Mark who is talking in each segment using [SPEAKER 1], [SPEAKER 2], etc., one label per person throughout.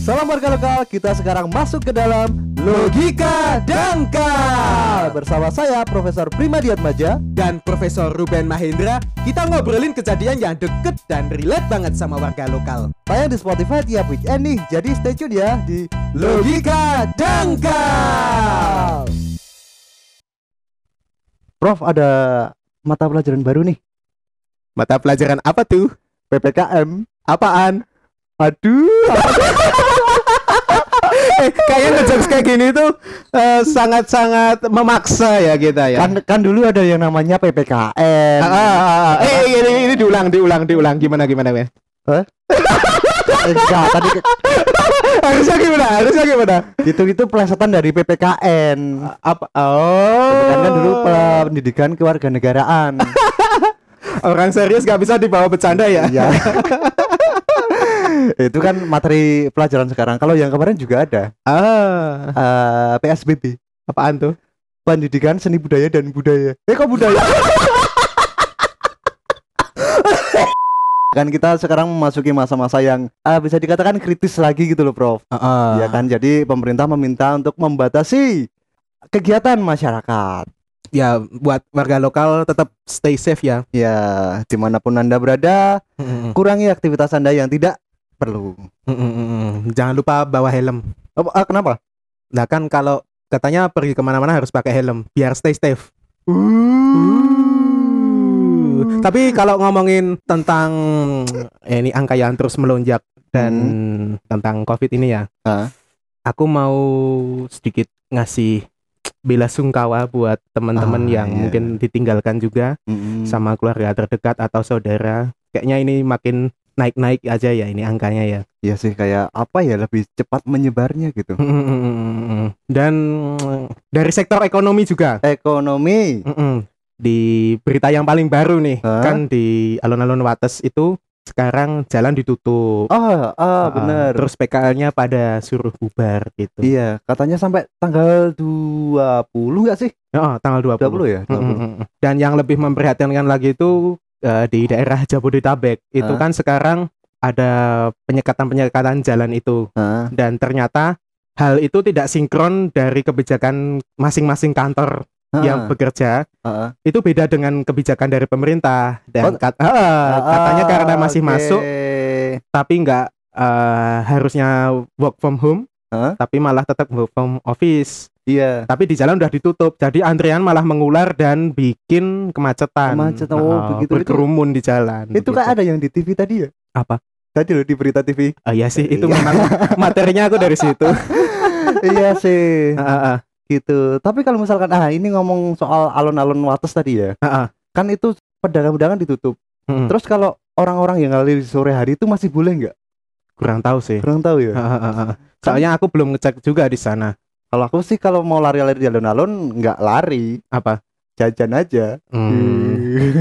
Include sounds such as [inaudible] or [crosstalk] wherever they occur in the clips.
[SPEAKER 1] Salam warga lokal, kita sekarang masuk ke dalam Logika Dangkal Bersama saya Profesor Primadiat Maja
[SPEAKER 2] dan Profesor Ruben Mahendra kita ngobrolin kejadian yang deket dan relate banget sama warga lokal.
[SPEAKER 1] Tayang di Spotify tiap weekend nih Jadi stay tune ya di Logika Dangkal Prof ada mata pelajaran baru nih
[SPEAKER 2] Mata pelajaran apa tuh?
[SPEAKER 1] PPKM
[SPEAKER 2] Apaan?
[SPEAKER 1] Aduh [laughs]
[SPEAKER 2] eh, kayaknya ngejokes kayak gini tuh eh, sangat-sangat memaksa ya kita ya.
[SPEAKER 1] kan, kan dulu ada yang namanya PPKM
[SPEAKER 2] Ah, ah, ah, ah. Eh, ini, ini diulang, diulang, diulang. Gimana, gimana, men?
[SPEAKER 1] Hah? Enggak, tadi
[SPEAKER 2] Harusnya gimana? Harusnya gimana?
[SPEAKER 1] itu itu pelesetan dari PPKN
[SPEAKER 2] Apa? Oh.
[SPEAKER 1] PPKN kan dulu pendidikan kewarganegaraan [laughs]
[SPEAKER 2] Orang serius gak bisa dibawa bercanda ya?
[SPEAKER 1] Iya. [laughs] [laughs] itu kan materi pelajaran sekarang. Kalau yang kemarin juga ada
[SPEAKER 2] Ah,
[SPEAKER 1] eh, PSBB,
[SPEAKER 2] apaan tuh?
[SPEAKER 1] Pendidikan Seni Budaya dan Budaya. Eh kok budaya? [laughs] kan kita sekarang memasuki masa-masa yang eh, bisa dikatakan kritis lagi gitu loh, Prof.
[SPEAKER 2] Ah,
[SPEAKER 1] Ya kan, jadi pemerintah meminta untuk membatasi kegiatan masyarakat.
[SPEAKER 2] Ya, buat warga lokal tetap stay safe ya.
[SPEAKER 1] Ya, di mana pun anda berada, kurangi aktivitas anda yang tidak perlu.
[SPEAKER 2] Jangan lupa bawa helm.
[SPEAKER 1] Oh, ah, kenapa?
[SPEAKER 2] Nah kan kalau katanya pergi ke mana-mana harus pakai helm biar stay safe. Tapi kalau ngomongin tentang eh, ini angka yang terus melonjak dan tentang COVID ini ya,
[SPEAKER 1] Ah.
[SPEAKER 2] aku mau sedikit ngasih bela sungkawa buat teman-teman
[SPEAKER 1] Ah,
[SPEAKER 2] yang
[SPEAKER 1] iya.
[SPEAKER 2] mungkin ditinggalkan juga
[SPEAKER 1] Mm-mm.
[SPEAKER 2] sama keluarga terdekat atau saudara. Kayaknya ini makin naik-naik aja ya ini angkanya ya.
[SPEAKER 1] Iya sih kayak apa ya lebih cepat menyebarnya gitu.
[SPEAKER 2] Dan dari sektor ekonomi juga.
[SPEAKER 1] Ekonomi.
[SPEAKER 2] Mm-mm. Di berita yang paling baru nih,
[SPEAKER 1] Hah?
[SPEAKER 2] kan di alun-alun Wates itu sekarang jalan ditutup.
[SPEAKER 1] Ah, ah
[SPEAKER 2] Ah,
[SPEAKER 1] bener.
[SPEAKER 2] Terus PKL-nya pada suruh bubar gitu.
[SPEAKER 1] Iya, katanya sampai tanggal 20 enggak sih?
[SPEAKER 2] Oh, tanggal 20.
[SPEAKER 1] 20 ya? 20.
[SPEAKER 2] Mm-mm. Dan yang lebih memprihatinkan lagi itu eh, di daerah Jabodetabek. Itu kan sekarang ada penyekatan-penyekatan jalan itu.
[SPEAKER 1] Ah,
[SPEAKER 2] dan ternyata hal itu tidak sinkron dari kebijakan masing-masing kantor yang bekerja. Itu beda dengan kebijakan dari pemerintah. Dan
[SPEAKER 1] Oh,
[SPEAKER 2] kat- ah, katanya
[SPEAKER 1] Ah,
[SPEAKER 2] karena masih
[SPEAKER 1] oke.
[SPEAKER 2] masuk tapi nggak eh, harusnya work from home
[SPEAKER 1] Hah?
[SPEAKER 2] tapi malah tetap work from office
[SPEAKER 1] Iya.
[SPEAKER 2] tapi di jalan udah ditutup jadi antrian malah mengular dan bikin kemacetan
[SPEAKER 1] Kemacetan, oh,
[SPEAKER 2] Ah,
[SPEAKER 1] begitu. Itu-
[SPEAKER 2] berkerumun di jalan
[SPEAKER 1] Itu kan ada yang di TV tadi ya?
[SPEAKER 2] Apa?
[SPEAKER 1] Tadi loh di berita TV.
[SPEAKER 2] Ah, iya sih itu
[SPEAKER 1] Iya.
[SPEAKER 2] memang materinya aku dari situ [laughs]
[SPEAKER 1] iya sih.
[SPEAKER 2] Ah, ah.
[SPEAKER 1] gitu. Tapi kalau misalkan ah ini ngomong soal alun-alun Wates tadi ya.
[SPEAKER 2] Ah, ah.
[SPEAKER 1] Kan itu pedagang-pedagang ditutup.
[SPEAKER 2] Mm-mm.
[SPEAKER 1] Terus kalau orang-orang yang ngalir di sore hari itu masih boleh nggak?
[SPEAKER 2] kurang tahu sih
[SPEAKER 1] Kurang tahu ya.
[SPEAKER 2] Soalnya aku belum ngecek juga di sana
[SPEAKER 1] Kalau aku sih kalau mau lari-lari di alun-alun nggak lari,
[SPEAKER 2] apa
[SPEAKER 1] jajan aja.
[SPEAKER 2] Hmm.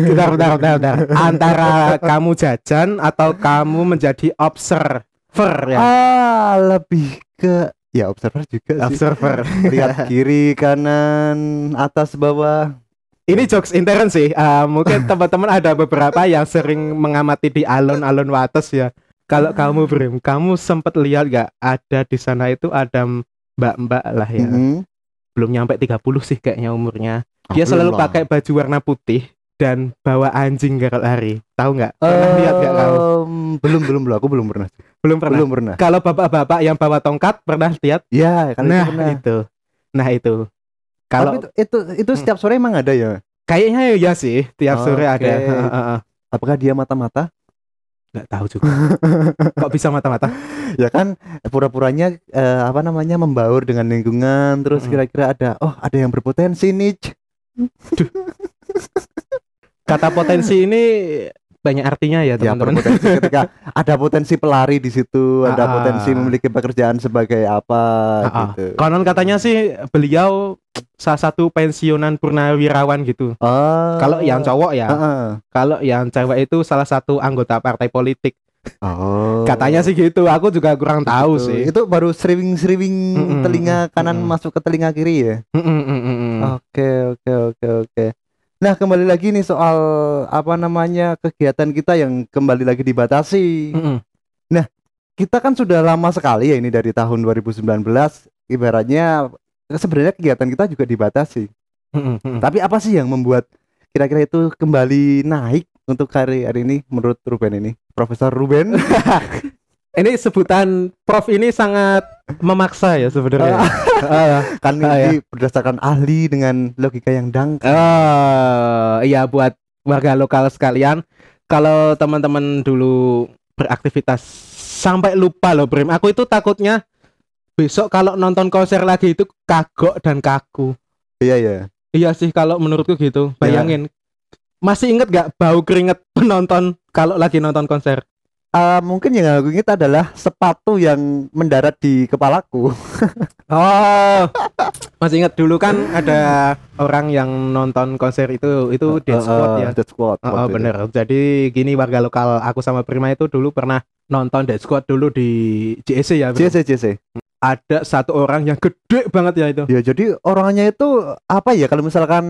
[SPEAKER 2] Bentar, bentar, bentar, bentar. Antara kamu jajan atau kamu menjadi observer ya?
[SPEAKER 1] Ah, lebih ke ya observer juga sih.
[SPEAKER 2] Observer.
[SPEAKER 1] Lihat kiri, kanan, atas, bawah.
[SPEAKER 2] Ini jokes intern sih. Ah, mungkin teman-teman ada beberapa yang sering mengamati di alun-alun Wates ya. Kalau kamu Brim, kamu sempat lihat gak ada di sana itu ada mbak-mbak lah ya.
[SPEAKER 1] Mhm.
[SPEAKER 2] Belum nyampe 30 sih kayaknya umurnya. Dia
[SPEAKER 1] Ah,
[SPEAKER 2] selalu
[SPEAKER 1] lah.
[SPEAKER 2] pakai baju warna putih dan bawa anjing kalau lari. Tahu nggak? Pernah lihat nggak kamu?
[SPEAKER 1] Belum belum belum aku belum pernah.
[SPEAKER 2] Belum pernah.
[SPEAKER 1] Belum pernah.
[SPEAKER 2] Kalau bapak-bapak yang bawa tongkat pernah lihat?
[SPEAKER 1] Ya,
[SPEAKER 2] nah
[SPEAKER 1] itu pernah.
[SPEAKER 2] itu, nah itu. Kalau
[SPEAKER 1] itu, itu itu setiap sore emang ada ya?
[SPEAKER 2] kayaknya ya sih tiap sore
[SPEAKER 1] Oke.
[SPEAKER 2] ada.
[SPEAKER 1] Apakah dia mata-mata?
[SPEAKER 2] Nggak tahu juga. [laughs] Kok bisa mata-mata?
[SPEAKER 1] Ya kan pura-puranya eh, apa namanya membaur dengan lingkungan terus
[SPEAKER 2] Mm-mm.
[SPEAKER 1] kira-kira ada oh ada yang berpotensi nih.
[SPEAKER 2] Kata potensi ini banyak artinya ya
[SPEAKER 1] Ya
[SPEAKER 2] teman-teman.
[SPEAKER 1] berpotensi ketika ada potensi pelari di situ, ada
[SPEAKER 2] Ah.
[SPEAKER 1] potensi memiliki pekerjaan sebagai apa
[SPEAKER 2] Ah, ah.
[SPEAKER 1] gitu.
[SPEAKER 2] Konon katanya sih beliau salah satu pensiunan purnawirawan gitu.
[SPEAKER 1] Oh.
[SPEAKER 2] Kalau yang cowok ya, kalau yang cewek itu salah satu anggota partai politik.
[SPEAKER 1] Oh.
[SPEAKER 2] Katanya sih gitu. Aku juga kurang tahu
[SPEAKER 1] Gitu.
[SPEAKER 2] sih.
[SPEAKER 1] Itu baru sering-sering
[SPEAKER 2] Mm-mm,
[SPEAKER 1] telinga kanan
[SPEAKER 2] mm-mm.
[SPEAKER 1] masuk ke telinga kiri ya.
[SPEAKER 2] Mm, mm, mm, mm, mm.
[SPEAKER 1] Oke, oke, oke, oke. Nah, kembali lagi nih soal apa namanya kegiatan kita yang kembali lagi dibatasi.
[SPEAKER 2] Mm, mm.
[SPEAKER 1] kita kan sudah lama sekali ya ini dari tahun 2019 ibaratnya sebenarnya kegiatan kita juga dibatasi. Tapi apa sih yang membuat kira-kira itu kembali naik untuk hari hari ini menurut Ruben ini? Profesor Ruben? [laughs]
[SPEAKER 2] ini sebutan prof ini sangat memaksa ya sebenarnya.
[SPEAKER 1] Ah, [laughs] kan
[SPEAKER 2] Ah,
[SPEAKER 1] ini berdasarkan ahli dengan logika yang dangkal.
[SPEAKER 2] Eh, iya buat warga lokal sekalian, kalau teman-teman dulu beraktivitas sampai lupa loh, Brim. Aku itu takutnya besok kalau nonton konser lagi itu kagok dan kaku.
[SPEAKER 1] Iya ya.
[SPEAKER 2] Iya sih kalau menurutku gitu. Bayangin. Masih inget gak bau keringet penonton kalau lagi nonton konser?
[SPEAKER 1] Ah, mungkin yang aku ingat adalah sepatu yang mendarat di kepalaku. [laughs]
[SPEAKER 2] Oh, masih ingat dulu kan ada orang yang nonton konser itu itu Dead Squad ya.
[SPEAKER 1] Dead Squad.
[SPEAKER 2] Oh,
[SPEAKER 1] itu.
[SPEAKER 2] bener. Jadi gini warga lokal aku sama Prima itu dulu pernah nonton Dead Squad dulu di JSC ya. Bro.
[SPEAKER 1] JC JC.
[SPEAKER 2] Ada satu orang yang gede banget ya itu.
[SPEAKER 1] Ya jadi orangnya itu apa ya kalau misalkan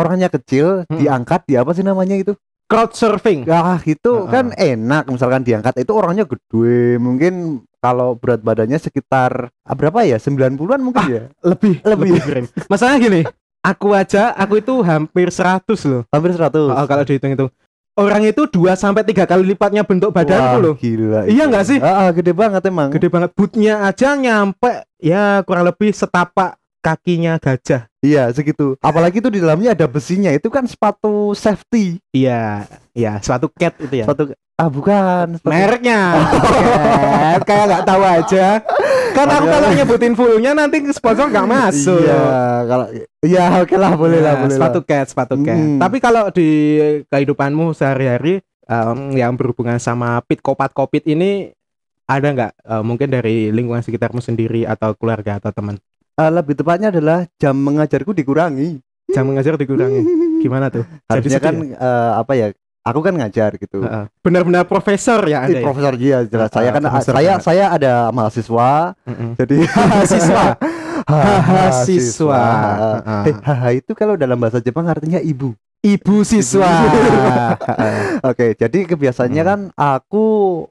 [SPEAKER 1] orangnya kecil
[SPEAKER 2] Hmm.
[SPEAKER 1] diangkat di apa sih namanya itu?
[SPEAKER 2] Crowd surfing.
[SPEAKER 1] Ah itu
[SPEAKER 2] Heeh.
[SPEAKER 1] kan enak misalkan diangkat itu orangnya gede mungkin kalau berat badannya sekitar ah, berapa ya 90-an mungkin ya
[SPEAKER 2] Lebih,
[SPEAKER 1] Lebih.
[SPEAKER 2] Brim. Masalahnya gini, aku aja aku itu hampir 100 loh.
[SPEAKER 1] hampir 100
[SPEAKER 2] Oh, kalau dihitung itu. Orang itu 2 sampai tiga kali lipatnya bentuk badanku
[SPEAKER 1] Wah,
[SPEAKER 2] loh.
[SPEAKER 1] gila
[SPEAKER 2] Iya
[SPEAKER 1] itu.
[SPEAKER 2] nggak sih?
[SPEAKER 1] Ah, ah, gede banget emang
[SPEAKER 2] Gede banget bootnya aja nyampe ya kurang lebih setapak kakinya gajah.
[SPEAKER 1] Iya segitu apalagi itu di dalamnya ada besinya itu kan sepatu safety
[SPEAKER 2] Iya, iya, suatu cat itu ya.
[SPEAKER 1] sepatu ah bukan sepatu-
[SPEAKER 2] Mereknya. [laughs] Cat, kayak nggak tahu aja. Kan aku kalau nyebutin fullnya nanti sponsor nggak [laughs] masuk.
[SPEAKER 1] iya kalau iya oke lah boleh lah
[SPEAKER 2] Ya,
[SPEAKER 1] boleh lah
[SPEAKER 2] sepatu cat, sepatu cat.
[SPEAKER 1] Hmm.
[SPEAKER 2] Tapi kalau di kehidupanmu sehari-hari em, yang berhubungan sama pit kopat kopit ini ada nggak eh, mungkin dari lingkungan sekitarmu sendiri atau keluarga atau teman
[SPEAKER 1] Ah, lebih tepatnya adalah jam mengajarku dikurangi
[SPEAKER 2] jam mengajar dikurangi gimana tuh
[SPEAKER 1] harusnya kan eh, apa ya aku kan ngajar gitu
[SPEAKER 2] benar-benar profesor ya anda ya
[SPEAKER 1] profesor dia jelas saya
[SPEAKER 2] Ah,
[SPEAKER 1] kan saya
[SPEAKER 2] banget.
[SPEAKER 1] saya ada mahasiswa
[SPEAKER 2] Mm-mm.
[SPEAKER 1] jadi [laughs] [laughs]
[SPEAKER 2] Mahasiswa.
[SPEAKER 1] Mahasiswa. Eh, haha itu kalau dalam bahasa Jepang artinya ibu
[SPEAKER 2] ibu siswa [laughs]
[SPEAKER 1] oke jadi kebiasaannya
[SPEAKER 2] Hmm.
[SPEAKER 1] kan aku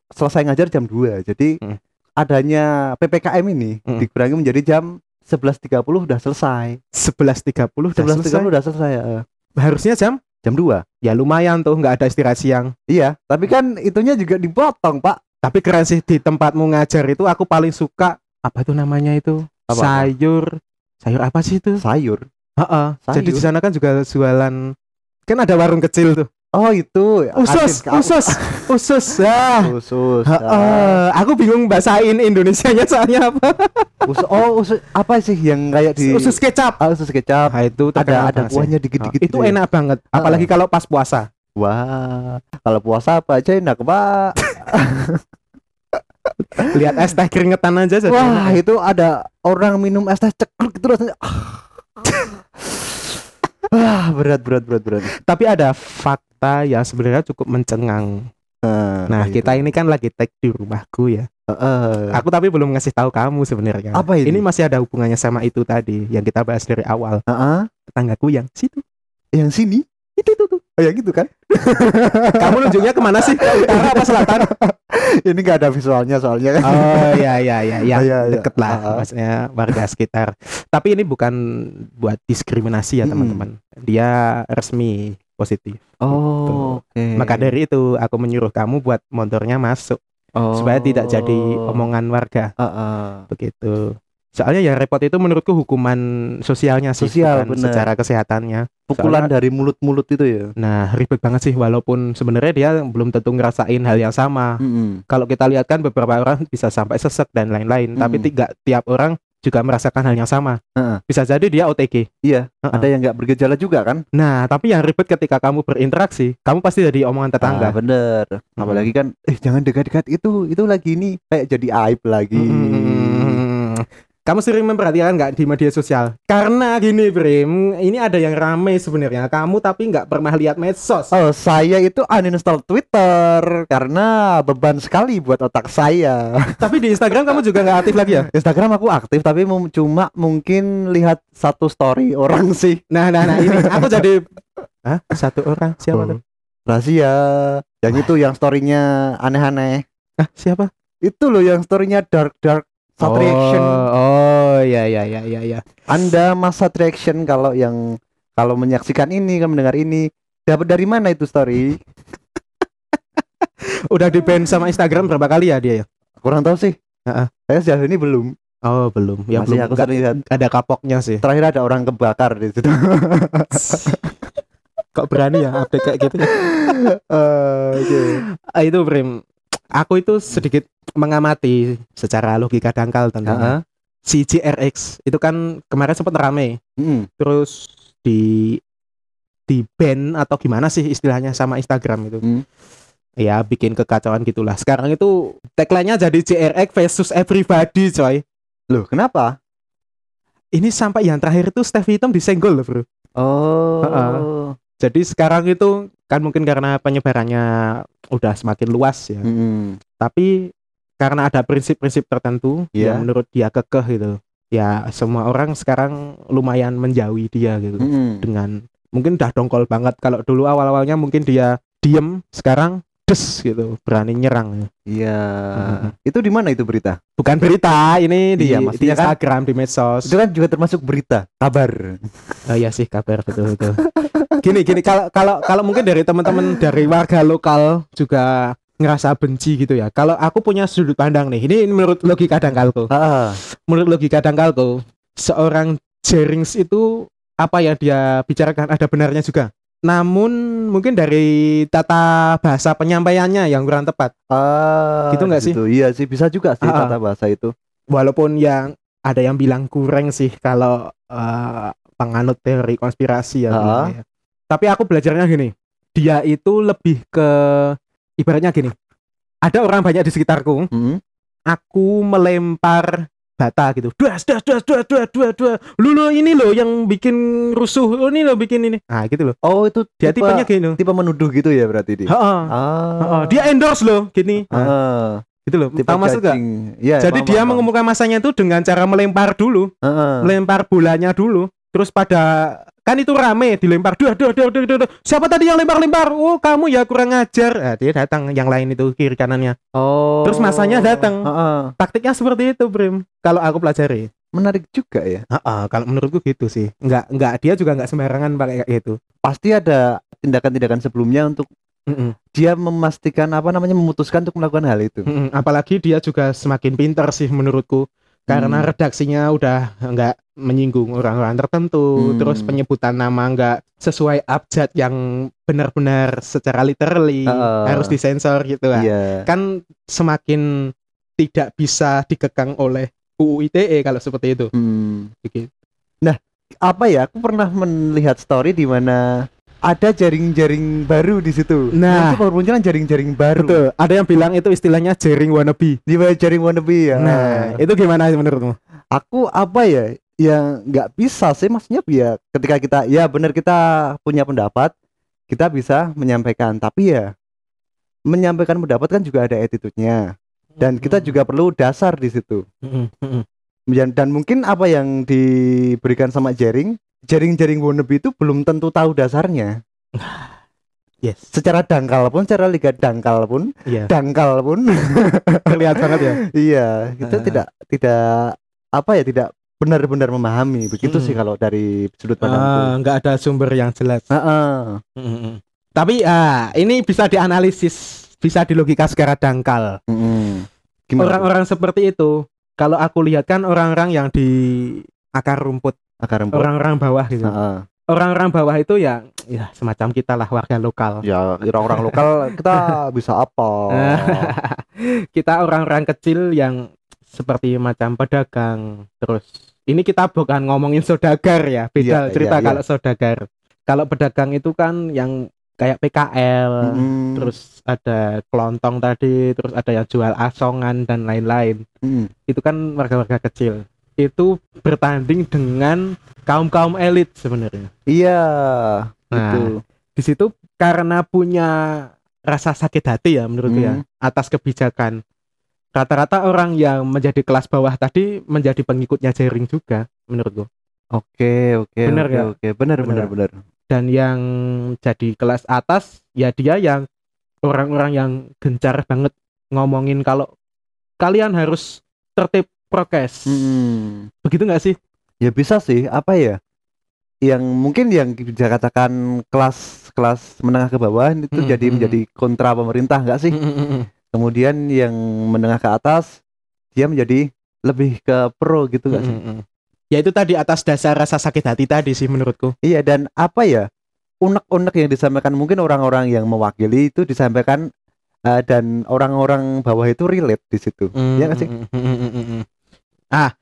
[SPEAKER 1] selesai ngajar jam 2 jadi
[SPEAKER 2] Hmm.
[SPEAKER 1] adanya PPKM ini
[SPEAKER 2] Hmm.
[SPEAKER 1] dikurangi menjadi jam 11.30 udah selesai.
[SPEAKER 2] 11.30 udah
[SPEAKER 1] 11.30
[SPEAKER 2] selesai?
[SPEAKER 1] udah selesai eh.
[SPEAKER 2] harusnya jam?
[SPEAKER 1] Jam 2
[SPEAKER 2] ya lumayan tuh nggak ada istirahat siang.
[SPEAKER 1] Iya tapi kan itunya juga dipotong pak.
[SPEAKER 2] Tapi keren sih di tempatmu ngajar itu aku paling suka apa itu namanya itu?
[SPEAKER 1] Apa, apa?
[SPEAKER 2] sayur. Sayur apa sih itu?
[SPEAKER 1] Sayur.
[SPEAKER 2] Heeh. jadi
[SPEAKER 1] Sayur?
[SPEAKER 2] di sana kan juga jualan kan ada warung kecil tuh
[SPEAKER 1] oh itu.
[SPEAKER 2] Usus usus usus. [laughs] Ah.
[SPEAKER 1] Usus
[SPEAKER 2] Heeh. aku bingung bahasain Indonesianya soalnya apa.
[SPEAKER 1] Usus, oh usus apa sih yang kayak di
[SPEAKER 2] usus kecap.
[SPEAKER 1] Ah, usus kecap.
[SPEAKER 2] Nah, itu
[SPEAKER 1] ada ada kuahnya dikit-dikit
[SPEAKER 2] itu
[SPEAKER 1] gitu ya.
[SPEAKER 2] enak banget. Apalagi kalau pas puasa.
[SPEAKER 1] Wah kalau puasa apa aja enak pak. [laughs]
[SPEAKER 2] Lihat es teh keringetan aja jadi
[SPEAKER 1] wah
[SPEAKER 2] enak.
[SPEAKER 1] itu ada orang minum es teh cekruk itu rasanya. [laughs] Wah, berat berat berat berat.
[SPEAKER 2] tapi ada fakta yang sebenarnya cukup mencengang. Nah
[SPEAKER 1] apa
[SPEAKER 2] kita
[SPEAKER 1] itu?
[SPEAKER 2] ini kan lagi take di rumahku ya.
[SPEAKER 1] Heeh.
[SPEAKER 2] aku tapi belum ngasih tahu kamu sebenarnya.
[SPEAKER 1] Apa ini?
[SPEAKER 2] masih ada hubungannya sama itu tadi yang kita bahas dari awal.
[SPEAKER 1] Heeh.
[SPEAKER 2] tetanggaku yang situ.
[SPEAKER 1] Yang sini?
[SPEAKER 2] Itu tuh, tuh.
[SPEAKER 1] oh ya gitu kan? [laughs]
[SPEAKER 2] Kamu nunjuknya ke mana sih? Ke utara apa selatan? [laughs]
[SPEAKER 1] Ini nggak ada visualnya soalnya. Kan
[SPEAKER 2] oh ya ya ya ya
[SPEAKER 1] Oh, iya, iya.
[SPEAKER 2] deket lah
[SPEAKER 1] Ah, ah.
[SPEAKER 2] maksudnya warga sekitar. Tapi ini bukan buat diskriminasi ya teman-teman. Dia resmi positif
[SPEAKER 1] oh oke
[SPEAKER 2] maka dari itu aku menyuruh kamu buat motornya masuk
[SPEAKER 1] Oh.
[SPEAKER 2] supaya tidak jadi omongan warga
[SPEAKER 1] Heeh.
[SPEAKER 2] begitu soalnya ya repot itu menurutku hukuman sosialnya sih
[SPEAKER 1] Sosial,
[SPEAKER 2] bukan
[SPEAKER 1] bener.
[SPEAKER 2] secara kesehatannya
[SPEAKER 1] pukulan
[SPEAKER 2] Soalnya-
[SPEAKER 1] dari mulut-mulut itu ya
[SPEAKER 2] nah ribet banget sih walaupun sebenarnya dia belum tentu ngerasain hal yang sama
[SPEAKER 1] Mm-mm.
[SPEAKER 2] kalau kita lihat kan beberapa orang bisa sampai sesek dan lain-lain tapi
[SPEAKER 1] Mm.
[SPEAKER 2] tidak tiap orang juga merasakan hal yang sama
[SPEAKER 1] Heeh.
[SPEAKER 2] bisa jadi dia OTG
[SPEAKER 1] iya
[SPEAKER 2] Heeh.
[SPEAKER 1] ada yang nggak bergejala juga kan
[SPEAKER 2] nah tapi yang ribet ketika kamu berinteraksi kamu pasti jadi omongan
[SPEAKER 1] Ah,
[SPEAKER 2] tetangga
[SPEAKER 1] bener
[SPEAKER 2] Hmm.
[SPEAKER 1] apalagi kan eh jangan dekat-dekat itu itu lagi ini kayak jadi aib lagi
[SPEAKER 2] Hmm. Kamu sering memperhatikan nggak di media sosial? Karena gini, Brim, ini ada yang rame sebenarnya. Kamu tapi nggak pernah lihat medsos.
[SPEAKER 1] Oh, saya itu uninstall Twitter karena beban sekali buat otak saya. [laughs]
[SPEAKER 2] Tapi di Instagram kamu juga nggak aktif lagi ya?
[SPEAKER 1] Instagram aku aktif tapi cuma mungkin lihat satu story orang [laughs] sih.
[SPEAKER 2] Nah, nah, nah ini aku [laughs] jadi Hah? Satu orang siapa tuh?
[SPEAKER 1] Rahasia. Yang itu yang storynya aneh-aneh.
[SPEAKER 2] Ah, siapa?
[SPEAKER 1] itu loh yang storynya dark dark
[SPEAKER 2] oh,
[SPEAKER 1] reaction.
[SPEAKER 2] oh ya ya ya ya ya.
[SPEAKER 1] Anda masa reaction kalau yang kalau menyaksikan ini kan mendengar ini. Dapat dari mana itu story? [laughs]
[SPEAKER 2] Udah di ban sama Instagram berapa kali ya dia ya?
[SPEAKER 1] Kurang tahu sih.
[SPEAKER 2] Heeh.
[SPEAKER 1] saya sejauh ini belum.
[SPEAKER 2] Oh belum. Ya
[SPEAKER 1] Masih
[SPEAKER 2] belum.
[SPEAKER 1] aku sering lihat.
[SPEAKER 2] ada kapoknya sih.
[SPEAKER 1] Terakhir ada orang kebakar di situ. [laughs]
[SPEAKER 2] Kok berani ya update kayak gitu ya?
[SPEAKER 1] Eh, [laughs] oke.
[SPEAKER 2] Ah, itu Brim aku itu sedikit mengamati secara logika dangkal tentang
[SPEAKER 1] Heeh.
[SPEAKER 2] si JRX itu kan kemarin sempat rame
[SPEAKER 1] Mm.
[SPEAKER 2] terus di di ban atau gimana sih istilahnya sama Instagram itu
[SPEAKER 1] Hmm.
[SPEAKER 2] ya bikin kekacauan gitulah sekarang itu tagline-nya jadi JRX versus everybody coy
[SPEAKER 1] loh kenapa
[SPEAKER 2] ini sampai yang terakhir itu Steve Hitam disenggol loh bro
[SPEAKER 1] oh
[SPEAKER 2] Heeh. Jadi sekarang itu kan mungkin karena penyebarannya udah semakin luas ya
[SPEAKER 1] Mm.
[SPEAKER 2] tapi karena ada prinsip-prinsip tertentu
[SPEAKER 1] Iya.
[SPEAKER 2] yang menurut dia kekeh gitu ya semua orang sekarang lumayan menjauhi dia gitu
[SPEAKER 1] Mm.
[SPEAKER 2] dengan mungkin udah dongkol banget kalau dulu awal-awalnya mungkin dia diem sekarang des gitu berani nyerang
[SPEAKER 1] Iya.
[SPEAKER 2] Mhm.
[SPEAKER 1] Itu di mana itu berita?
[SPEAKER 2] bukan berita ini di,
[SPEAKER 1] Iya,
[SPEAKER 2] di
[SPEAKER 1] maksudnya kan-
[SPEAKER 2] Instagram di medsos
[SPEAKER 1] Itu kan juga termasuk berita, kabar.
[SPEAKER 2] oh iya sih kabar betul betul gini gini kalau kalau kalau mungkin dari teman-teman dari warga lokal juga ngerasa benci gitu ya kalau aku punya sudut pandang nih ini menurut logika dangkalku
[SPEAKER 1] Ah,
[SPEAKER 2] menurut logika dangkalku seorang Jerings itu apa yang dia bicarakan ada benarnya juga namun mungkin dari tata bahasa penyampaiannya yang kurang tepat
[SPEAKER 1] ah,
[SPEAKER 2] Gitu nggak sih?
[SPEAKER 1] gitu. Iya sih, bisa juga sih
[SPEAKER 2] Ah, ah.
[SPEAKER 1] tata bahasa itu.
[SPEAKER 2] walaupun yang ada yang bilang kurang sih kalau eh, penganut teori konspirasi ya,
[SPEAKER 1] Ah.
[SPEAKER 2] bilangnya. tapi aku belajarnya gini dia itu lebih ke ibaratnya gini ada orang banyak di sekitarku
[SPEAKER 1] Mm.
[SPEAKER 2] aku melempar bata gitu. Duas duas duas duas duas duas duas. Lu lo ini lo yang bikin rusuh. Lu ini lo bikin ini. Nah gitu loh.
[SPEAKER 1] Oh, itu
[SPEAKER 2] dia
[SPEAKER 1] tipe,
[SPEAKER 2] tipenya gini
[SPEAKER 1] tipe menuduh gitu ya berarti dia.
[SPEAKER 2] Heeh.
[SPEAKER 1] Ah.
[SPEAKER 2] Heeh. dia endorse loh gini. Nah,
[SPEAKER 1] Ah,
[SPEAKER 2] gitu loh.
[SPEAKER 1] Tipe
[SPEAKER 2] tahu maksud gak?
[SPEAKER 1] Iya,
[SPEAKER 2] jadi dia mengumumkan masanya itu dengan cara melempar dulu.
[SPEAKER 1] Heeh.
[SPEAKER 2] melempar bolanya dulu. Terus pada kan itu rame dilempar duh duh duh duh duh, duh. siapa tadi yang lempar-lempar oh kamu ya kurang ngajar nah, dia datang yang lain itu kiri kanannya
[SPEAKER 1] Oh.
[SPEAKER 2] Terus masanya datang.
[SPEAKER 1] Heeh.
[SPEAKER 2] taktiknya seperti itu Brim kalau aku pelajari
[SPEAKER 1] Menarik juga ya.
[SPEAKER 2] Heeh, kalau menurutku gitu sih nggak nggak dia juga nggak sembarangan pakai kayak gitu
[SPEAKER 1] Pasti ada tindakan-tindakan sebelumnya untuk
[SPEAKER 2] Mm-mm.
[SPEAKER 1] dia memastikan apa namanya memutuskan untuk melakukan hal itu.
[SPEAKER 2] Mm-mm. apalagi dia juga semakin pintar sih menurutku karena
[SPEAKER 1] Hmm.
[SPEAKER 2] redaksinya udah nggak menyinggung orang-orang tertentu
[SPEAKER 1] Hmm.
[SPEAKER 2] terus penyebutan nama nggak sesuai abjad yang benar-benar secara literally
[SPEAKER 1] Heeh.
[SPEAKER 2] harus disensor gitu lah
[SPEAKER 1] Iya.
[SPEAKER 2] kan semakin tidak bisa dikekang oleh UU ITE kalau seperti itu
[SPEAKER 1] Hmm.
[SPEAKER 2] Begitu.
[SPEAKER 1] Apa ya? Aku pernah melihat story di mana ada jaring-jaring baru di situ.
[SPEAKER 2] Nah.
[SPEAKER 1] itu bermunculan jaring-jaring baru.
[SPEAKER 2] betul ada yang bilang itu istilahnya jaring wannabe
[SPEAKER 1] jaring wannabe ya.
[SPEAKER 2] nah itu gimana menurutmu
[SPEAKER 1] aku apa ya? Yang nggak bisa sih maksudnya ya ketika kita ya benar kita punya pendapat, kita bisa menyampaikan. Tapi ya menyampaikan pendapat kan juga ada attitude-nya. Dan kita juga perlu dasar di situ.
[SPEAKER 2] Mm-mm.
[SPEAKER 1] Dan, dan mungkin apa yang diberikan sama jaring, jaring-jaring wannabe itu belum tentu tahu dasarnya.
[SPEAKER 2] yes
[SPEAKER 1] Secara dangkal pun, secara liga dangkal pun,
[SPEAKER 2] iya
[SPEAKER 1] dangkal pun, [laughs]
[SPEAKER 2] terlihat banget ya
[SPEAKER 1] iya, kita
[SPEAKER 2] Ah.
[SPEAKER 1] tidak tidak apa ya tidak benar-benar memahami. Begitu
[SPEAKER 2] Hmm.
[SPEAKER 1] sih kalau dari sudut
[SPEAKER 2] Ah,
[SPEAKER 1] pandangku.
[SPEAKER 2] nggak ada sumber yang jelas
[SPEAKER 1] Heeh.
[SPEAKER 2] Mm-mm. Tapi ah ini bisa dianalisis, bisa dilogika secara dangkal.
[SPEAKER 1] Tuh?
[SPEAKER 2] Orang-orang seperti itu, kalau aku lihat kan orang-orang yang di akar rumput,
[SPEAKER 1] akar rumput.
[SPEAKER 2] orang-orang bawah gitu.
[SPEAKER 1] Heeh.
[SPEAKER 2] Orang-orang bawah itu ya, ya semacam kita lah warga lokal.
[SPEAKER 1] Ya, orang-orang lokal kita [laughs] bisa apa? [laughs]
[SPEAKER 2] kita orang-orang kecil yang seperti macam pedagang. Terus ini kita bukan ngomongin saudagar ya, beda
[SPEAKER 1] Iya,
[SPEAKER 2] cerita
[SPEAKER 1] iya, iya.
[SPEAKER 2] kalau saudagar. Kalau pedagang itu kan yang kayak PKL,
[SPEAKER 1] Mm-mm.
[SPEAKER 2] terus ada kelontong tadi, terus ada yang jual asongan dan lain-lain.
[SPEAKER 1] Mm.
[SPEAKER 2] Itu kan warga-warga kecil. Itu bertanding dengan kaum-kaum elit sebenarnya.
[SPEAKER 1] Iya,
[SPEAKER 2] Nah,
[SPEAKER 1] gitu.
[SPEAKER 2] Di situ karena punya rasa sakit hati ya menurutku ya
[SPEAKER 1] Hmm.
[SPEAKER 2] atas kebijakan. Rata-rata orang yang menjadi kelas bawah tadi menjadi pengikutnya jaring juga menurutku.
[SPEAKER 1] Oke, oke,
[SPEAKER 2] Bener
[SPEAKER 1] oke, oke. Benar, benar,
[SPEAKER 2] Bener.
[SPEAKER 1] benar.
[SPEAKER 2] Dan yang jadi kelas atas ya dia yang orang-orang yang gencar banget ngomongin kalau kalian harus tertib prokes.
[SPEAKER 1] Mm-mm.
[SPEAKER 2] Begitu nggak sih?
[SPEAKER 1] Ya bisa sih, apa ya? Yang mungkin yang bisa katakan kelas kelas menengah ke bawah itu
[SPEAKER 2] Mm-mm,
[SPEAKER 1] jadi menjadi kontra pemerintah enggak sih? Kemudian yang menengah ke atas dia menjadi lebih ke pro gitu enggak sih?
[SPEAKER 2] Ya itu tadi atas dasar rasa sakit hati tadi sih menurutku.
[SPEAKER 1] Iya dan apa ya? Unek-unek yang disampaikan mungkin orang-orang yang mewakili itu disampaikan eh, dan orang-orang bawah itu relate di situ. Iya nggak sih?
[SPEAKER 2] Ah,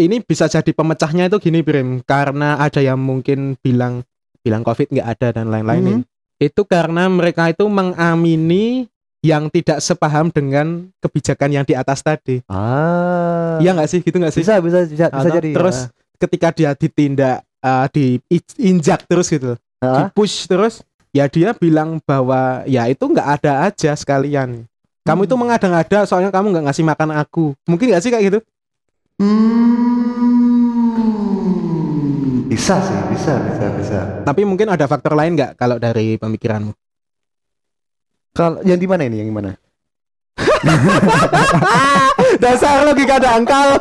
[SPEAKER 2] ini bisa jadi pemecahnya itu gini Brim, karena ada yang mungkin bilang bilang COVID nggak ada dan lain-lain.
[SPEAKER 1] Mhm.
[SPEAKER 2] nih. Itu karena mereka itu mengamini yang tidak sepaham dengan kebijakan yang di atas tadi.
[SPEAKER 1] Ah.
[SPEAKER 2] Iya nggak sih? Gitu nggak sih?
[SPEAKER 1] Bisa bisa bisa, bisa jadi.
[SPEAKER 2] Terus ketika dia ditindak, eh, diinjak terus gitu,
[SPEAKER 1] Ah.
[SPEAKER 2] push terus, ya dia bilang bahwa ya itu nggak ada aja sekalian. Kamu itu
[SPEAKER 1] Hmm.
[SPEAKER 2] mengada-ngada soalnya kamu nggak ngasih makan aku. Mungkin nggak sih kayak gitu?
[SPEAKER 1] Hmm. Bisa sih, bisa, bisa, bisa.
[SPEAKER 2] Tapi mungkin ada faktor lain nggak kalau dari pemikiranmu?
[SPEAKER 1] Kalau yang di mana ini? Yang di mana? [laughs]
[SPEAKER 2] Dasar logika dangkal.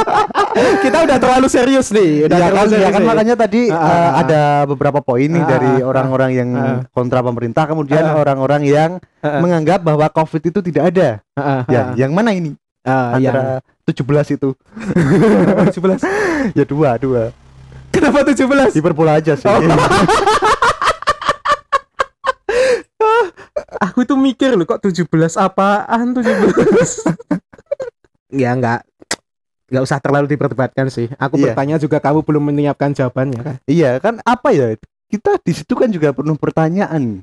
[SPEAKER 2] [laughs] Kita udah terlalu serius nih. Udah
[SPEAKER 1] Ya kan, ya
[SPEAKER 2] serius
[SPEAKER 1] kan
[SPEAKER 2] nih.
[SPEAKER 1] makanya tadi
[SPEAKER 2] Ah,
[SPEAKER 1] eh,
[SPEAKER 2] ah, ah.
[SPEAKER 1] ada beberapa poin nih
[SPEAKER 2] Ah,
[SPEAKER 1] dari
[SPEAKER 2] ah,
[SPEAKER 1] orang-orang yang
[SPEAKER 2] ah.
[SPEAKER 1] kontra pemerintah, kemudian
[SPEAKER 2] Ah.
[SPEAKER 1] orang-orang yang
[SPEAKER 2] Ah, ah.
[SPEAKER 1] menganggap bahwa COVID itu tidak ada.
[SPEAKER 2] Ah, ah,
[SPEAKER 1] Ya,
[SPEAKER 2] ah.
[SPEAKER 1] yang mana ini?
[SPEAKER 2] Yang
[SPEAKER 1] Antara 17 itu. [laughs]
[SPEAKER 2] 17.
[SPEAKER 1] Ya dua, dua.
[SPEAKER 2] Kenapa 17?
[SPEAKER 1] Hiperbola aja sih.
[SPEAKER 2] Oh. [laughs] Aku itu mikir loh kok 17 apaan 17. [laughs] ya enggak nggak usah terlalu diperdebatkan sih. Aku
[SPEAKER 1] Iya.
[SPEAKER 2] bertanya juga kamu belum menyiapkan jawabannya kan.
[SPEAKER 1] iya, kan apa ya? Kita di situ kan juga penuh pertanyaan.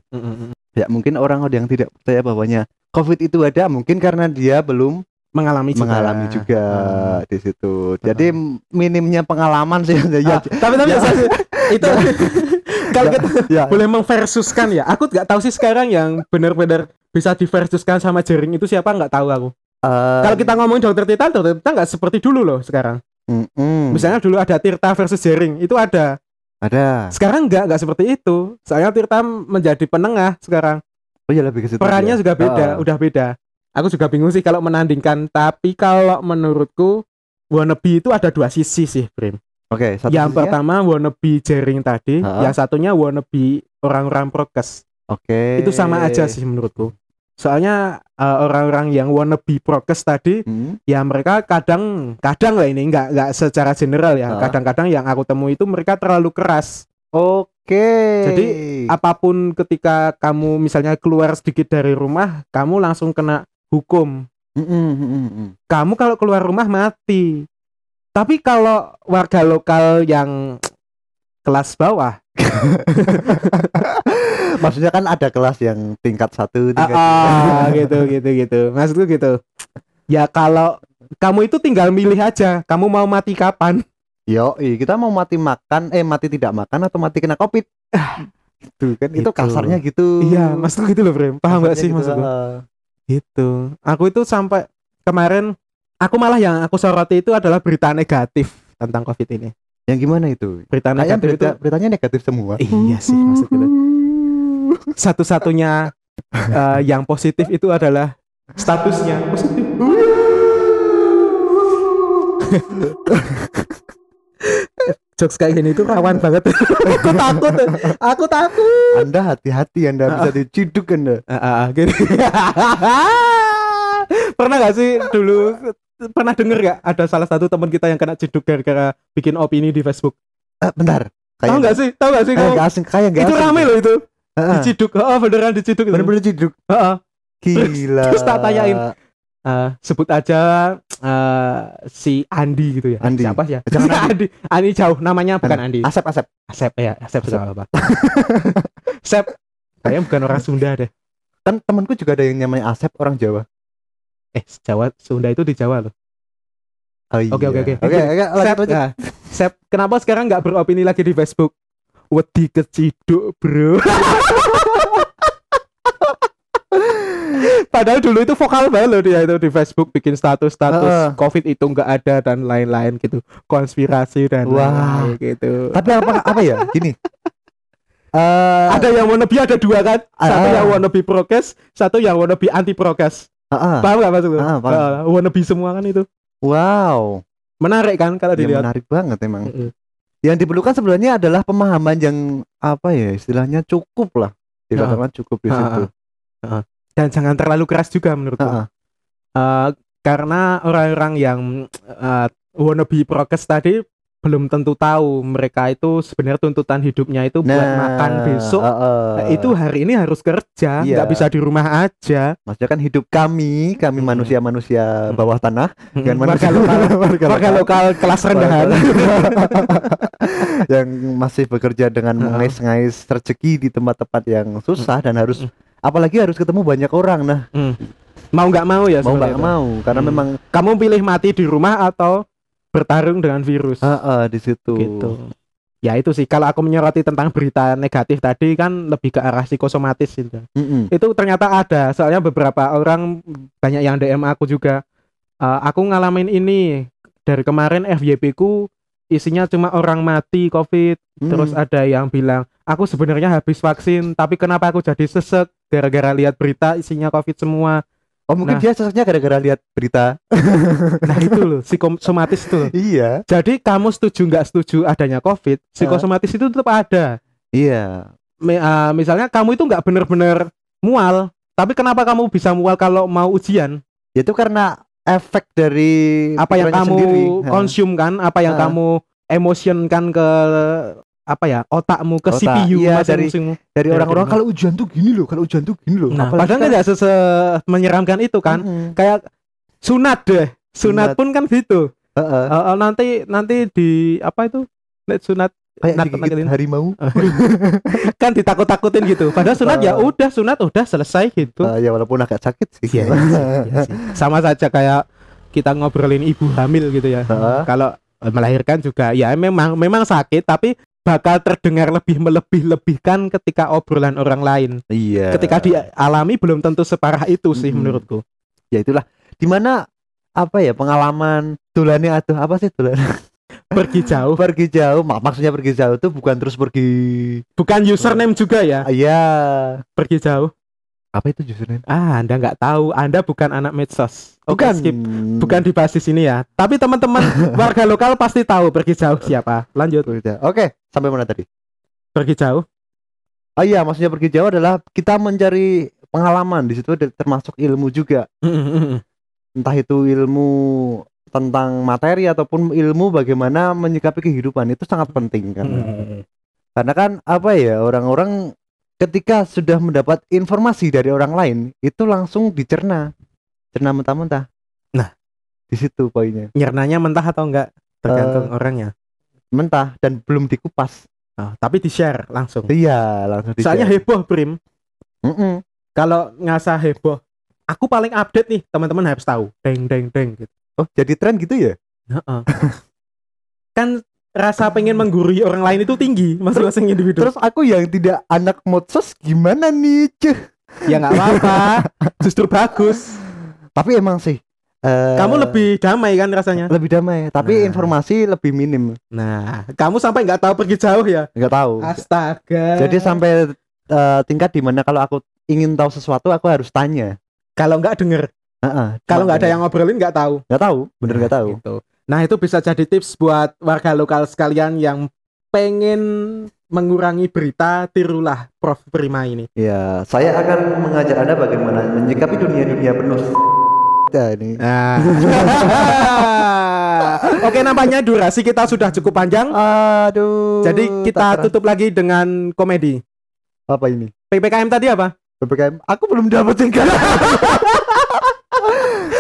[SPEAKER 1] Ya mungkin orang yang tidak percaya bahwanya COVID itu ada mungkin karena dia belum
[SPEAKER 2] Mengalami juga.
[SPEAKER 1] mengalami juga
[SPEAKER 2] Ah.
[SPEAKER 1] di situ. Jadi minimnya pengalaman sih ya.
[SPEAKER 2] Ah, tapi tapi
[SPEAKER 1] Ya.
[SPEAKER 2] saya- itu [laughs] kalau kita
[SPEAKER 1] ya.
[SPEAKER 2] boleh memversuskan ya. Aku nggak tahu sih sekarang yang benar-benar bisa diversuskan sama jaring itu siapa nggak tahu aku.
[SPEAKER 1] Eh,
[SPEAKER 2] Kalau kita ngomongin dokter Tirta, dokter Tirta nggak seperti dulu loh sekarang.
[SPEAKER 1] mm-mm.
[SPEAKER 2] Misalnya dulu ada Tirta versus jaring, itu ada.
[SPEAKER 1] ada.
[SPEAKER 2] Sekarang nggak nggak seperti itu. Soalnya Tirta menjadi penengah sekarang.
[SPEAKER 1] Oh ya lebih ke situ.
[SPEAKER 2] Perannya
[SPEAKER 1] ya.
[SPEAKER 2] juga beda,
[SPEAKER 1] Ah.
[SPEAKER 2] udah beda. Aku juga bingung sih kalau menandingkan. Tapi kalau menurutku wannabe itu ada dua sisi sih, Brim.
[SPEAKER 1] Oke, satu
[SPEAKER 2] yang
[SPEAKER 1] sisinya-
[SPEAKER 2] pertama wannabe jaring tadi,
[SPEAKER 1] Ha?
[SPEAKER 2] yang satunya wannabe orang-orang prokes.
[SPEAKER 1] Oke.
[SPEAKER 2] Itu sama aja sih menurutku. Soalnya eh, orang-orang yang wannabe prokes tadi
[SPEAKER 1] Hmm.
[SPEAKER 2] ya mereka kadang kadang lah ini nggak nggak secara general ya.
[SPEAKER 1] Ha?
[SPEAKER 2] Kadang-kadang yang aku temui itu mereka terlalu keras.
[SPEAKER 1] Oke.
[SPEAKER 2] Jadi, Apa pun ketika kamu misalnya keluar sedikit dari rumah, kamu langsung kena hukum.
[SPEAKER 1] Mm-mm, mm-mm, mm.
[SPEAKER 2] Kamu kalau keluar rumah mati. Tapi kalau warga lokal yang kelas bawah, [laughs]
[SPEAKER 1] Maksudnya kan ada kelas yang tingkat satu,
[SPEAKER 2] ah,
[SPEAKER 1] tingkat
[SPEAKER 2] ah, gitu gitu gitu. Maksudku gitu. Ya kalau kamu itu tinggal milih aja, kamu mau mati kapan?
[SPEAKER 1] Yo, kita mau mati makan, eh mati tidak makan atau mati kena covid? Gitu kan, itu
[SPEAKER 2] Gitu.
[SPEAKER 1] kasarnya gitu.
[SPEAKER 2] Iya, maksudku gitu loh, Bro. Paham gak sih
[SPEAKER 1] gitu,
[SPEAKER 2] maksudku?
[SPEAKER 1] ah.
[SPEAKER 2] Gitu. Aku itu sampai kemarin aku malah yang aku soroti itu adalah berita negatif tentang Covid ini.
[SPEAKER 1] Yang gimana itu?
[SPEAKER 2] Berita
[SPEAKER 1] Kayaknya
[SPEAKER 2] negatif
[SPEAKER 1] berita,
[SPEAKER 2] itu
[SPEAKER 1] beritanya negatif semua.
[SPEAKER 2] iya sih maksud gitu. [laughs] Satu-satunya eh, yang positif itu adalah statusnya positif. [laughs] Jokes kayak gini itu rawan banget. [laughs] aku takut. Aku takut.
[SPEAKER 1] Anda hati-hati, Anda bisa diciduk Anda.
[SPEAKER 2] Ah, ah, ah, [laughs] pernah gak sih dulu pernah denger gak ada salah satu teman kita yang kena ciduk gara-gara bikin opini di Facebook?
[SPEAKER 1] Eh, bentar.
[SPEAKER 2] Tahu gak sih? Tahu gak sih
[SPEAKER 1] Kayak
[SPEAKER 2] kamu?
[SPEAKER 1] nggak asing, kayak nggak
[SPEAKER 2] Itu
[SPEAKER 1] asing.
[SPEAKER 2] rame loh itu.
[SPEAKER 1] Heeh.
[SPEAKER 2] Diciduk. Oh, beneran diciduk itu.
[SPEAKER 1] Bener-bener ciduk.
[SPEAKER 2] Heeh.
[SPEAKER 1] Gila.
[SPEAKER 2] terus tak tanyain. Eh, sebut aja eh, si Andi gitu ya.
[SPEAKER 1] Andi.
[SPEAKER 2] Siapa ya?
[SPEAKER 1] Jangan Andi. [laughs]
[SPEAKER 2] Andi. Andi jauh namanya bukan Andi.
[SPEAKER 1] Asep, Asep.
[SPEAKER 2] Asep ya, Asep
[SPEAKER 1] Asep.
[SPEAKER 2] juga apa. [laughs] Asep. Kayaknya bukan orang Sunda deh.
[SPEAKER 1] Kan temanku juga ada yang namanya Asep, orang Jawa.
[SPEAKER 2] Eh, Jawa Sunda itu di Jawa loh.
[SPEAKER 1] Oh, iya.
[SPEAKER 2] Oke, oke, oke.
[SPEAKER 1] Oke, oke,
[SPEAKER 2] Sep, nah, Sep, kenapa sekarang nggak beropini lagi di Facebook? Wedi keciduk, bro. [laughs] Padahal dulu itu vokal banget loh dia itu di Facebook bikin status-status
[SPEAKER 1] Heeh.
[SPEAKER 2] COVID itu nggak ada dan lain-lain gitu, konspirasi dan
[SPEAKER 1] Wah.
[SPEAKER 2] lain-lain gitu.
[SPEAKER 1] Tapi apa apa ya? Gini. [laughs] Eh
[SPEAKER 2] Ada yang wannabe ada dua kan? Satu
[SPEAKER 1] Ah.
[SPEAKER 2] yang wannabe prokes, satu yang wannabe anti prokes.
[SPEAKER 1] Ah, ah.
[SPEAKER 2] Paham gak maksudku?
[SPEAKER 1] Ah, paham.
[SPEAKER 2] Uh, wannabe semua kan itu.
[SPEAKER 1] Wow.
[SPEAKER 2] Menarik kan kalau
[SPEAKER 1] Ya,
[SPEAKER 2] dilihat.
[SPEAKER 1] menarik banget emang.
[SPEAKER 2] Mm-mm.
[SPEAKER 1] Yang diperlukan sebenarnya adalah pemahaman yang apa ya istilahnya cukup lah. Dikatakan cukup di
[SPEAKER 2] Ah,
[SPEAKER 1] situ.
[SPEAKER 2] Dan jangan terlalu keras juga menurutku.
[SPEAKER 1] Ah, ah.
[SPEAKER 2] Eh, karena orang-orang yang uh, wannabe prokes tadi belum tentu tahu mereka itu sebenarnya tuntutan hidupnya itu buat makan besok
[SPEAKER 1] ah.
[SPEAKER 2] Nah, itu hari ini harus kerja,
[SPEAKER 1] Iya.
[SPEAKER 2] nggak bisa di rumah aja.
[SPEAKER 1] maksudnya kan hidup kami, kami
[SPEAKER 2] Hmm.
[SPEAKER 1] manusia-manusia
[SPEAKER 2] Hmm.
[SPEAKER 1] bawah tanah dan
[SPEAKER 2] warga
[SPEAKER 1] manusia
[SPEAKER 2] lokal, [laughs]
[SPEAKER 1] warga
[SPEAKER 2] warga
[SPEAKER 1] lokal.
[SPEAKER 2] lokal kelas rendahan. [laughs]
[SPEAKER 1] yang masih bekerja dengan
[SPEAKER 2] Heeh.
[SPEAKER 1] mengais-ngais rezeki di tempat-tempat yang susah dan harus
[SPEAKER 2] Hmm.
[SPEAKER 1] Apalagi harus ketemu banyak orang nah
[SPEAKER 2] mau nggak mau ya
[SPEAKER 1] mau nggak mau karena
[SPEAKER 2] Hmm.
[SPEAKER 1] memang
[SPEAKER 2] Kamu pilih mati di rumah atau bertarung dengan virus?
[SPEAKER 1] Heeh, di situ
[SPEAKER 2] Gitu. Ya itu sih kalau aku menyoroti tentang berita negatif tadi kan lebih ke arah psikosomatis gitu.
[SPEAKER 1] Mm-mm.
[SPEAKER 2] Itu ternyata ada, soalnya beberapa orang banyak yang DM aku juga. "Eh, aku ngalamin ini dari kemarin FYP ku isinya cuma orang mati COVID.
[SPEAKER 1] Hmm.
[SPEAKER 2] Terus ada yang bilang, aku sebenarnya habis vaksin, tapi kenapa aku jadi sesek gara-gara lihat berita isinya COVID semua.
[SPEAKER 1] oh mungkin
[SPEAKER 2] Nah.
[SPEAKER 1] dia sesuatu gara-gara lihat berita [laughs]
[SPEAKER 2] Nah itu loh, psikosomatis itu loh.
[SPEAKER 1] iya
[SPEAKER 2] Jadi kamu setuju nggak setuju adanya COVID, psikosomatis itu tetap ada.
[SPEAKER 1] iya
[SPEAKER 2] Mi- eh, misalnya kamu itu nggak bener-bener mual, tapi kenapa kamu bisa mual kalau mau ujian?
[SPEAKER 1] itu karena efek dari
[SPEAKER 2] Apa yang kamu
[SPEAKER 1] sendiri. Ha.
[SPEAKER 2] konsum kan? Apa yang
[SPEAKER 1] Ha.
[SPEAKER 2] kamu emotionkan ke apa ya otakmu ke
[SPEAKER 1] Otak,
[SPEAKER 2] CPU
[SPEAKER 1] iya, dari- dari orang-orang kalau ujian tuh gini loh kalau ujian tuh gini loh
[SPEAKER 2] Nah,
[SPEAKER 1] Apalagi
[SPEAKER 2] padahal
[SPEAKER 1] kan-
[SPEAKER 2] nggak sese menyeramkan itu kan.
[SPEAKER 1] Mm-mm.
[SPEAKER 2] Kayak sunat deh.
[SPEAKER 1] Sunat.
[SPEAKER 2] Sunat, pun kan gitu.
[SPEAKER 1] Heeh.
[SPEAKER 2] Eh, eh, nanti nanti di apa itu? Sunat
[SPEAKER 1] kayak
[SPEAKER 2] nakut- nakutin.
[SPEAKER 1] harimau [laughs]
[SPEAKER 2] kan ditakut-takutin gitu. Padahal sunat ya udah sunat udah selesai gitu.
[SPEAKER 1] Eh, ya walaupun agak sakit sih
[SPEAKER 2] sih, iya sih. Sama saja kayak kita ngobrolin ibu hamil gitu ya.
[SPEAKER 1] Heeh.
[SPEAKER 2] Kalau eh, melahirkan juga ya memang memang sakit tapi bakal terdengar lebih melebih-lebihkan ketika obrolan orang lain.
[SPEAKER 1] iya
[SPEAKER 2] Ketika dialami belum tentu separah itu sih
[SPEAKER 1] Mm-mm.
[SPEAKER 2] menurutku.
[SPEAKER 1] ya itulah di mana apa ya pengalaman tulannya atau apa sih tulan [laughs]
[SPEAKER 2] Pergi jauh.
[SPEAKER 1] pergi jauh mak maksudnya pergi jauh tuh bukan terus pergi
[SPEAKER 2] Bukan username juga ya.
[SPEAKER 1] Iya
[SPEAKER 2] Pergi jauh.
[SPEAKER 1] Apa itu username
[SPEAKER 2] Ah, Anda nggak tahu. Anda bukan anak medsos.
[SPEAKER 1] Bukan
[SPEAKER 2] skip. Bukan di sini ya. Tapi teman-teman [laughs] warga lokal pasti tahu pergi jauh siapa. Lanjut.
[SPEAKER 1] oke sampai mana tadi
[SPEAKER 2] Pergi jauh.
[SPEAKER 1] oh iya maksudnya pergi jauh adalah kita mencari pengalaman di situ termasuk ilmu juga entah itu ilmu tentang materi ataupun ilmu bagaimana menyikapi kehidupan itu sangat penting kan karena kan apa ya orang-orang ketika sudah mendapat informasi dari orang lain itu langsung dicerna cerna mentah-mentah
[SPEAKER 2] Nah.
[SPEAKER 1] di situ poinnya
[SPEAKER 2] Nyernanya mentah atau enggak tergantung orangnya.
[SPEAKER 1] mentah dan belum dikupas
[SPEAKER 2] Oh, tapi di share langsung.
[SPEAKER 1] iya langsung di
[SPEAKER 2] Soalnya heboh, Prim.
[SPEAKER 1] Mm-mm.
[SPEAKER 2] Kalau ngasah heboh, aku paling update nih, teman-teman harus tahu. Deng deng deng gitu.
[SPEAKER 1] oh jadi tren gitu ya
[SPEAKER 2] Heeh. [laughs] kan rasa pengen menggurui orang lain itu tinggi masing-masing individu.
[SPEAKER 1] terus aku yang tidak anak modsos gimana nih cuh
[SPEAKER 2] ya nggak apa-apa, [laughs] justru bagus.
[SPEAKER 1] tapi emang sih eh,
[SPEAKER 2] Kamu lebih damai kan rasanya.
[SPEAKER 1] lebih damai tapi
[SPEAKER 2] Nah.
[SPEAKER 1] informasi lebih minim
[SPEAKER 2] Nah, kamu sampai nggak tahu pergi jauh ya?
[SPEAKER 1] nggak tahu
[SPEAKER 2] Astaga.
[SPEAKER 1] jadi sampai eh, tingkat di mana kalau aku ingin tahu sesuatu aku harus tanya
[SPEAKER 2] kalau nggak denger,
[SPEAKER 1] Heeh,
[SPEAKER 2] kalau
[SPEAKER 1] cuma
[SPEAKER 2] nggak ada yang ngobrolin nggak tahu.
[SPEAKER 1] nggak tahu bener nggak tahu
[SPEAKER 2] Gitu. Nah itu bisa jadi tips buat warga lokal sekalian yang pengen mengurangi berita, tirulah Prof Prima ini.
[SPEAKER 1] ya saya akan mengajar anda bagaimana menyikapi dunia-dunia penuh ya ini
[SPEAKER 2] Nah. [laughs] Oke nampaknya durasi kita sudah cukup panjang.
[SPEAKER 1] aduh
[SPEAKER 2] Jadi kita tutup lagi dengan komedi.
[SPEAKER 1] apa ini
[SPEAKER 2] PPKM tadi apa?
[SPEAKER 1] ppkm aku belum dapetin kan [laughs]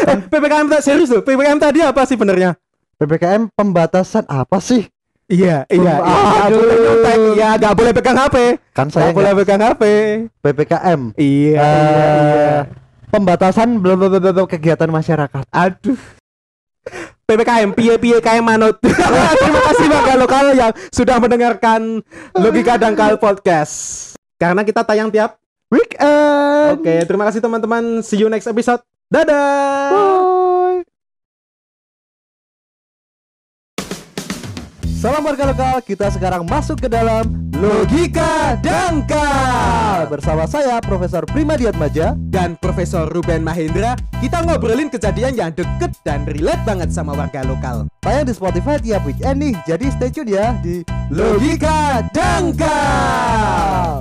[SPEAKER 2] Eh, PPKM tadi serius loh. PPKM tadi apa sih benernya?
[SPEAKER 1] Ppkm pembatasan apa sih
[SPEAKER 2] Iya, iya.
[SPEAKER 1] Aduh.
[SPEAKER 2] Boleh nyontek, Iya, nggak boleh pegang HP.
[SPEAKER 1] kan saya
[SPEAKER 2] Nggak boleh pegang HP.
[SPEAKER 1] ppkm
[SPEAKER 2] Iya,
[SPEAKER 1] Eh,
[SPEAKER 2] iya, iya.
[SPEAKER 1] pembatasan belum belum- kegiatan masyarakat
[SPEAKER 2] Aduh. PPKM, piye piye kayak manut. [laughs] Terima kasih warga lokal yang sudah mendengarkan Logika Dangkal Podcast. Karena kita tayang tiap.
[SPEAKER 1] weekend
[SPEAKER 2] Oke, terima kasih teman-teman. See you next episode. Dadah.
[SPEAKER 1] Bye. Salam warga lokal, kita sekarang masuk ke dalam Logika Dangkal. Bersama saya Profesor Primadiat Maja.
[SPEAKER 2] Dan Profesor Ruben Mahendra Kita ngobrolin kejadian yang deket dan relate banget sama warga lokal.
[SPEAKER 1] Tayang di Spotify tiap weekend nih Jadi stay tune ya di Logika Dangkal